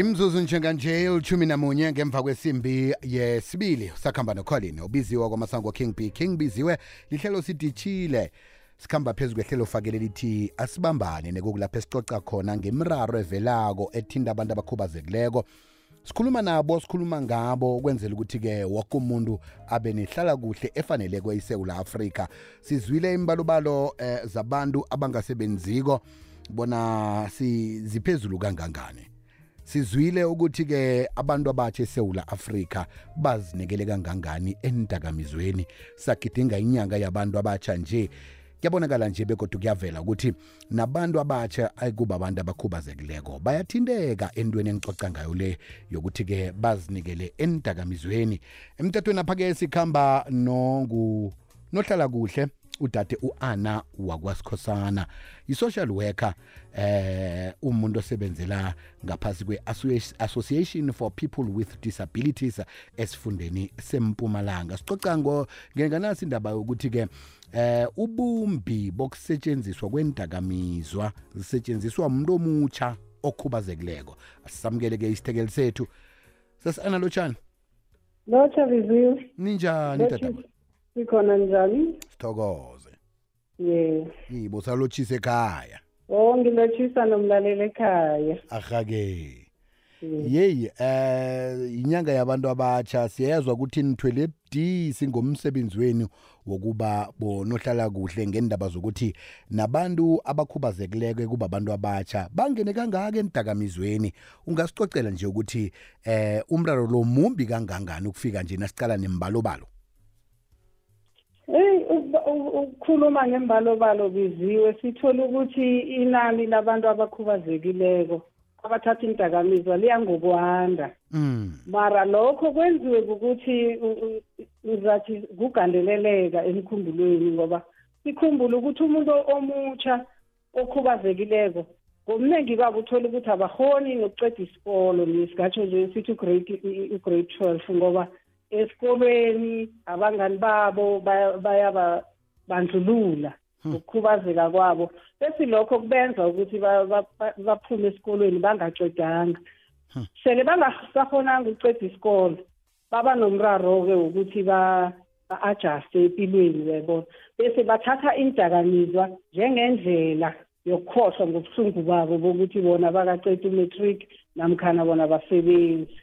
imzuzu njenganje ilithumi namunye ngemva kwesimbi yesibili sakhamba nocolin ubiziwa kwamasango king b. King biziwe lihlelo siditshile. Sikhamba phezu kwehlelo fakele lithi asibambane nekukulapho esicoca khona ngemraro evelako ethinta abantu abakhubazekileko. Sikhuluma nabo sikhuluma ngabo ukwenzela ukuthi-ke woke umuntu abe nehlala kuhle efaneleko isewula afrika. Sizwile imbalobalo eh, zabantu abangasebenziko bona si- ziphezulu kangangani? Sizwile ukuthi-ke abantu abatsha esewula afrika bazinikele kangangani endakamizweni sagidinga inyanga yabantu abatsha nje? Kuyabonakala nje begodwa kuyavela ukuthi nabantu abatsha ayikuba abantu abakhubazekileko bayathinteka entweni engicoca ngayo le yokuthi-ke bazinikele endakamizweni emtatweni apha-ke sikhamba nongu nohlala kuhle. Udade u-ana wakwasikhosana i-social worker eh umuntu osebenzela ngaphasi kwe-association for people with disabilities esifundeni sempumalanga. Sicoca ngo ngenganasi indaba yokuthi-ke eh ubumbi bokusetshenziswa kwendakamizwa zisetshenziswa umuntu omutsha okhubazekileko. Asisamukele-ke isithekeli sethu. Sesi-ana lotshani? Lotsha biziwe. ninjani tata? Sikhona njani? sithokoze Yes. yibo salotshisa ekhaya Oh ngilotshisa nomlaleli ekhaya. ahake Yes. yeyi eh inyanga yabantu abatsha siyezwa ukuthi nithwele budisi ngomsebenzi wenu wokuba bonohlala kuhle ngendaba zokuthi nabantu abakhubazekileke kuba abantu abatsha bangene kangaka endakamizweni ungasicocela nje ukuthi eh umraro lo mumbi kangangani ukufika nje nasicala nembalobalo Hey ukuba- u- ukukhuluma ngembalobalo biziwe sithola ukuthi inani labantu abakhubazekileko abathatha indakamizwa liya ngokwanda. mm Mara lokho kwenziwe ukuthi u- u- ngizathi kugandeleleka emkhumbulweni ngoba sikhumbule ukuthi umuntu omutsha okhubazekileko ngomningi babo uthola ukuthi abahoni nokuceda isikolo nesigatsho nje sithi ugrade ugrade twelve ngoba esikolweni abangani babo baya- bayabandlulula ngokukhubazeka kwabo. Bese lokho kubenza ukuthi ba- ba- ba- baphume esikolweni bangacedanga sele bangasahonanga ukuceda isikolo baba nomraro-ke wokuthi ba- ba-ajaste empilweni uyayibona? Bese bathatha indakamizwa njengendlela yokukhohlwa ngobuhlungu babo bokuthi bona bakaceda umatric namkhana bona basebenzi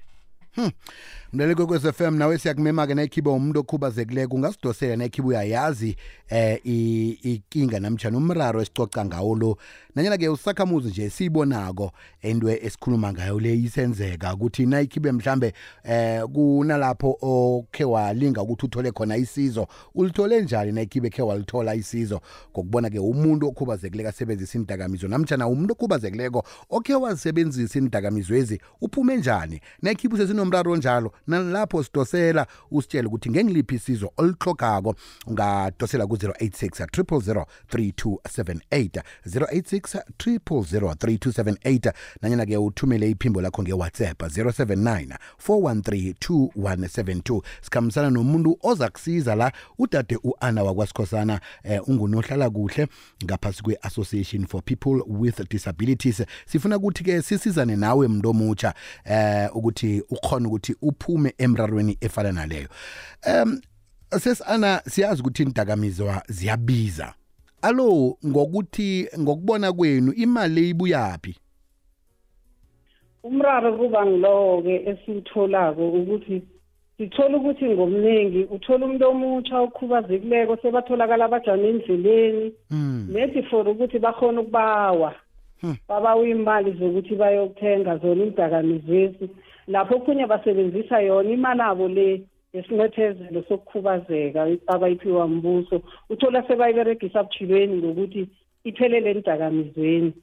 mlaleli kwekwez f m nawe siyakumema-ke nayikhibe umuntu okhubazekileko ungasidosela nayikhibe uyayazi eh i- ikinga namtshana umraro esicoca ngawo lo. Nanyana-ke usakhamuzi nje siyibonako into esikhuluma ngayo le isenzeka ukuthi nayikhibe mhlambe eh kunalapho okhe walinga ukuthi uthole khona isizo ulithole njani nayikhibe khe walithola isizo? Ngokubona-ke umuntu okhubazekileko asebenzisa indakamizwa namtshana umuntu okhubazekileko okhe wazisebenzisa indakamizwezi uphume njani? Nayikhibe usesinomraro njalo nalapho sidosela usitshele ukuthi ngengiliphi isizo olihlogako ungadosela ku-086 000 3278 086 000 3278 nanyana-ke uthumele iphimbo lakho ngewhatsapp 079 413 2172 sikhambisana nomuntu oza kusiza la udade u-ana wakwasikhosana eh, ungunohlala kuhle ngaphasi kwe-association for people with disabilities. Sifuna ukuthi-ke sisizane nawe mntu omutsha eh ukuthi ukhona ukuthi uphume emrarweni efana naleyo um sesana siyazi ukuthi indakamizwa ziyabiza alo ngokuthi ngokubona kwenu imali ibuyaphi umraro kuba ngilowo-ke esiwutholako ukuthi sithola ukuthi ngomningi uthola umuntu omutsha okhubazekileko sebatholakala abajame endleleni mm. nedi for ukuthi bakhona ukubawa Hmm. Babawa imali zokuthi bayokuthenga zona imdakamizwesi lapho okhunye basebenzisa yona imali abo le yesinethezelo sokukhubazeka abayiphiwa mbuso. Uthola sebayiberegisa buthilweni ngokuthi iphelele endakamizweni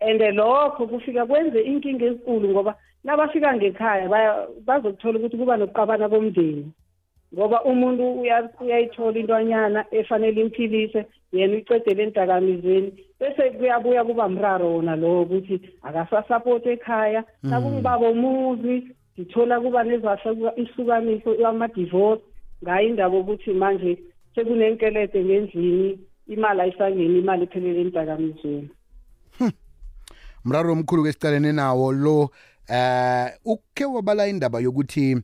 and lokho kufika kwenze inkinga enkulu ngoba nabafika ngekhaya bazokuthola ukuthi kuba nokuqabana komndeni. Ngoba umuntu uya- uyayithola intwanyana efanele imphilise yena uyicedele endakamizweni bese kuyabuya kuba mraro wona lowo ukuthi akasasapoti ekhaya. Nakungibaba umuzi ngithola kuba nezahla isukaniso ama-divorce ngayo indaba ukuthi manje sekunenkelede ngendlini imali ayisangeni imali iphelele endakamizweni mraro omkhulu ke sicalene nawo lo eh ukhe wabala indaba yokuthi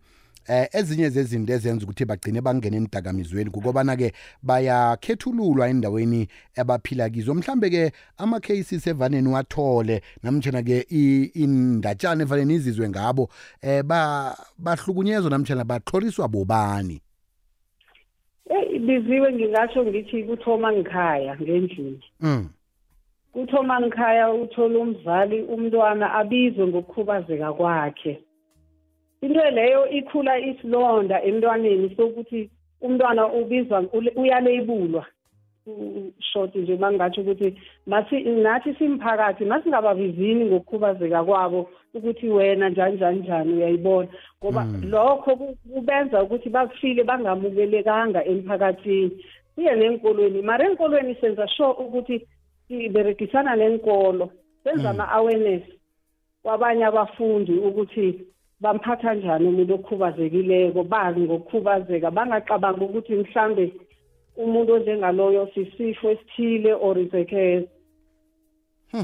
eh ezinye zezinto ezenza ukuthi bagcine bangena enidakamizweni kukobana ke bayakhethululwa endaweni abaphila kizo. Mhlambe ke ama cases evaneni wathole namtjana ke i- indatshana efanele izizwe ngabo eh ba bahlukunyezwa namtjana baxhoriswa bobani? Eh biziwe ngingasho ngithi kuthoma ngikhaya ngendlini. Mm kuthoma ngikhaya uthola umzali umntwana abizwe ngokukhubazeka kwakhe. Into leyo ikhula isilonda emntwaneni sokuthi umntwana ubizwa ule- uyalebulwa. U- short nje mangatsho ukuthi masi nathi simphakathi masingababizini ngokukhubazeka kwabo ukuthi wena njani njani njani uyayibona. Ngoba lokho ku- kubenza ukuthi bafile bangamukelekanga emphakathini. Siye nenkolweni mara enkolweni senza sure ukuthi siberegisana nenkolo senza ama-awareness kwabanye abafundi ukuthi bamphatha njani umuntu okhubazekileko? Bazi ngokukhubazeka? Bangacabangi ukuthi mhlambe umuntu onjengaloyo sisifo esithile or izekeza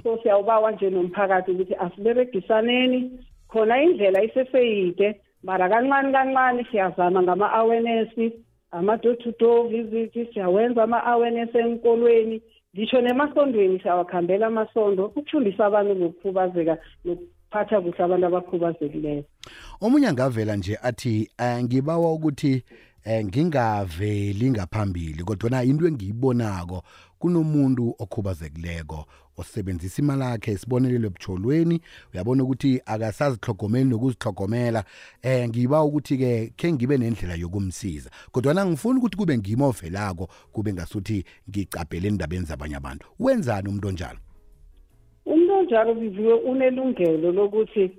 so siyawubawa nje nomphakathi ukuthi asiberegisaneni. Khona indlela iseseyide mara kancane kancane siyazama ngama-awareness ama-door to door visit siyawenza ama-awareness enkolweni ngisho nemasondweni siyawakhambela amasondo ukufundisa abantu ngokukhubazeka nokuphatha kuhle abantu abakhubazekileyo omunye angavela nje athi eh, ngibawa ukuthi eh, ngingaveli ngaphambili kodwa into engiyibonako kunomuntu okhubazekileko osebenzisa imali yakhe isibonelelo ebutsholweni uyabona ukuthi akasazihlogomeli nokuzihlogomela eh ngiba ukuthi ke khe ngibe nendlela yokumsiza. Kodwa ngifuna ukuthi kube ngimo ovelako kube ngasuthi ngicabhele endabeni zabanye abantu. Wenzani umuntu onjalo? Umuntu onjalo biziwe unelungelo lokuthi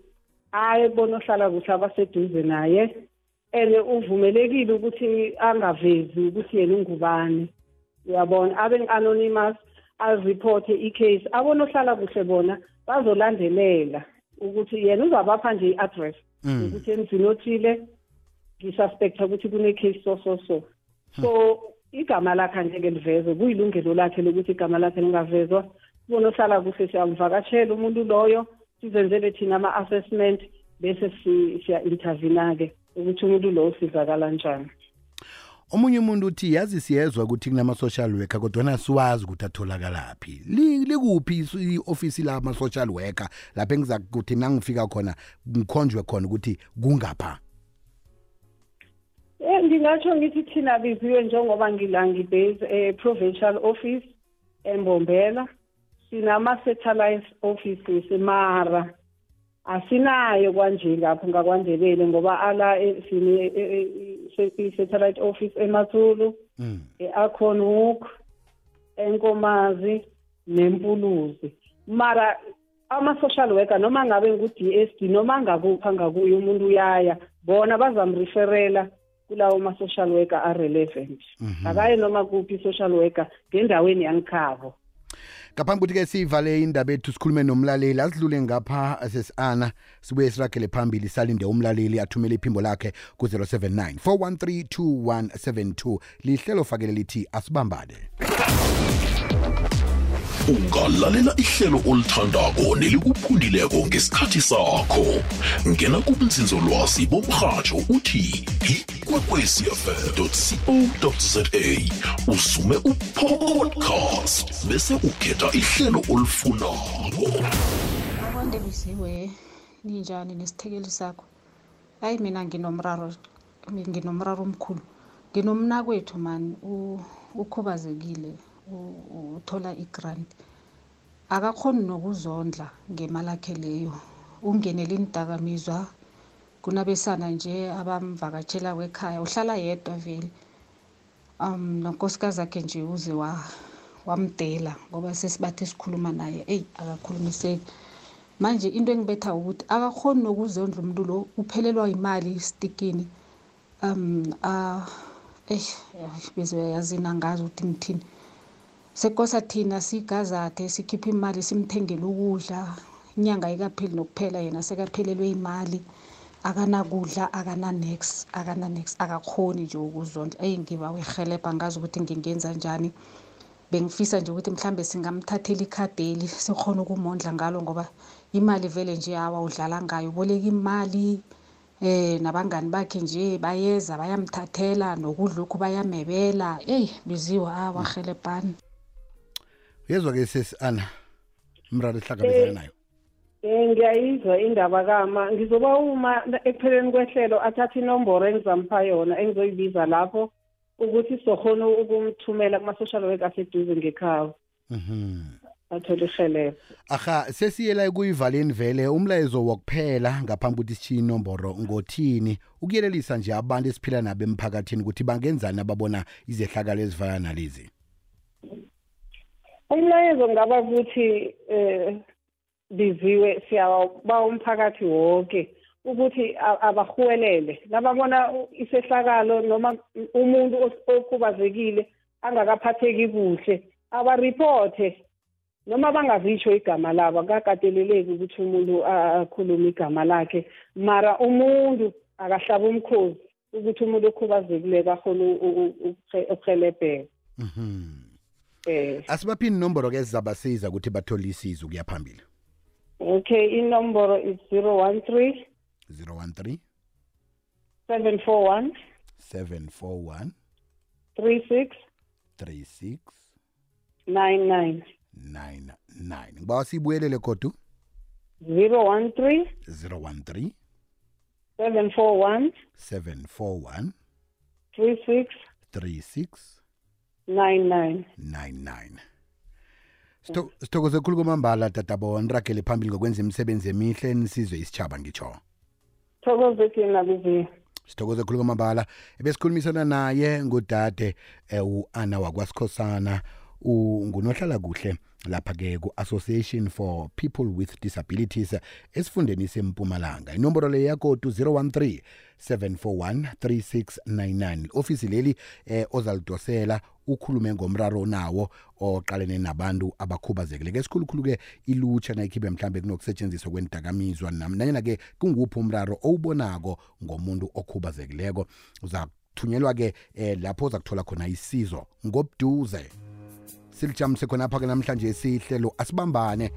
aye bona ohlala kuhle abaseduze naye and uvumelekile ukuthi angavezi ukuthi yena ungubani. Uyabona? Abe anonymous azireporte icase abona ohlala kuhle bona bazolandelela ukuthi yena uzabapha nje i-address ukuthi emzini othile ngisuspecta ukuthi kune-case so so so. So igama lakhe angeke livezwe kuyilungelo lakhe lokuthi igama lakhe lingavezwa. Sibone ohlala kuhle siyamvakashela umuntu loyo sizenzele thina ama-assessment bese si- siya-intervina-ke ukuthi umuntu lowo usizakala njani. Omunye umuntu uthi yazi siyezwa ukuthi kunama-social worker kodwa siwazi ukuthi atholakalaphi Li- likuphi i-ofisi lama-social worker lapho engiza kuthi nangifika khona ngikhonjwe khona ukuthi kungapha? Eh ngingatsho ngithi thina biziwe njengoba ngila ngibase e-provincial office embombela. Sinama-satellite offices mara asinayo kwanje lapho ngakwandebele ngoba ala eh, sine eh, eh, se- i-satellite office emathulu mm. e-akhonhook enkomazi nempuluzi mara ama-social worker noma ngabe ngu-DSD noma ngakupha ngakuye umuntu uyaya bona bazamreferela kulawo ma-social worker a-relevant akaye noma kuphi i-social worker ngendaweni yangikhabo ngaphambi ukuthi-ke siyivale indaba ethu sikhulume nomlaleli asidlule ngapha sesi-ana sibuye siragele phambili salinde umlaleli athumele iphimbo lakhe ku-079 413 2172 lihlelo fakele lithi asibambane. Ungalalela ihlelo olithandako nelikuphundileko ngesikhathi sakho. Ngena kubunzinzolwazi bomrhatsho uthi ikwekwecfm co za usume upodcast bese ukhetha ihlelo olifunako. Akwande biziwe ninjani nesithekeli sakho? Hayi mina nginomraro nginomraro omkhulu. Nginomnakwethu mani u- ukhubazekile. u- uthola igrant. Akakhoni nokuzondla ngemali akhe leyo. Ungenela iindakamizwa kunabesana nje abamvakatshela ekhaya uhlala yedwa vele. Um nonkosikazi akhe nje uze wa wamdela ngoba sesibathe sikhuluma naye eyi akakhulumiseki. Manje into engibetha ukuthi akakhoni nokuzondla umuntu lo uphelelwa imali isitikini um ah eh bese uyazini angazi ukuthi ngithini. Sekosa thina sigazathe sikhiphe imali simthengele ukudla. Inyanga ayikapheli nokuphela yena sekaphelelwe imali akanakudla akana-nex akana-nex akakhoni nje ukuzondla. Eyi ngiba werhelebha ngazi ukuthi ngingenza njani. Bengifisa nje ukuthi mhlambe singamthathela ikhadeli sikhona ukumondla ngalo ngoba imali vele nje hawa udlala ngayo. Uboleka imali eh nabangani bakhe nje bayeza bayamthathela. Nokudla lokhu bayamebela. Eyi biziwe hawa helebhani uyezwa-ke sesi ana umraro esihlangabezana nayo. Eh ngiyayizwa indaba kama. Ngizoba uma ekupheleni kwehlelo athathe inomboro engizampha yona engizoyibiza lapho ukuthi sizokhona ukumthumela kuma-social work aseduze ngekhaya. Mhm. athole ihelelo aha sesiyela kuyivaleni vele umlayezo wokuphela ngaphambi ukuthi sitshiye inomboro ngothini? Ukuyelelisa nje abantu esiphila nabo emphakathini ukuthi bangenzani ababona izehlakalo ezifana nalezi? Umlayezo ngaba ukuthi eh biziwe siyaba umphakathi wonke ukuthi abahuwelele nababona isehlakalo noma umuntu okhubazekile angakaphatheki kuhle abariphothe noma bangazitsho igama labo akakateleleki ukuthi umuntu akhulume igama lakhe. Mara umuntu akahlaba umkhozi ukuthi umuntu okhubazekile akhona ukuhelebheka Mhm. Eh. Asibaphi inomboro ke ezizabasiza ukuthi bathole isizo kuya phambili? Okay, inomboro is 013 013 741 741 36 36 99 99 ngibawa siyibuyelele kodwa 013 013 741 741 36 36 99 99 Sitho- sithokoze khulu kwamambala tatabo niragele phambili ngokwenza imisebenzi emihle nisizwe isitshaba ngitsho Thokoze thina bizi sithokoze khulu kwamambala. Ebesikhulumisana naye ngudade eh, u-ana wakwasikhosana ungunohlala kuhle lapha-ke ku-association for people with disabilities esifundeni sempumalanga. Inomboro le yakodu 013 741 3699 ofisi leli eh, ozalidosela ukhulume ngomraro nawo oqalene nabantu abakhubazekile. Ke sikhulukhulu-ke ilutsha nayikhibe mhlambe kunokusetshenziswa kwendakamizwa nam- nanyana-ke kunguphi umraro owubonako ngomuntu okhubazekileko. Uzathunyelwa-ke eh, lapho uza kuthola khona isizo ngobuduze. Silijamise khonapha-ke namhlanje sihlelo asibambane.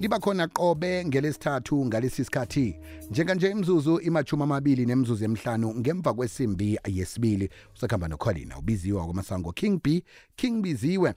Liba khona qobe ngelesithathu ngalesi sikhathi. Njenganje imzuzu imachumi amabili nemzuzu emihlanu ngemva kwesimbi yesibili. Usakhamba nokholina ubiziwe kwamasango king b king biziwe.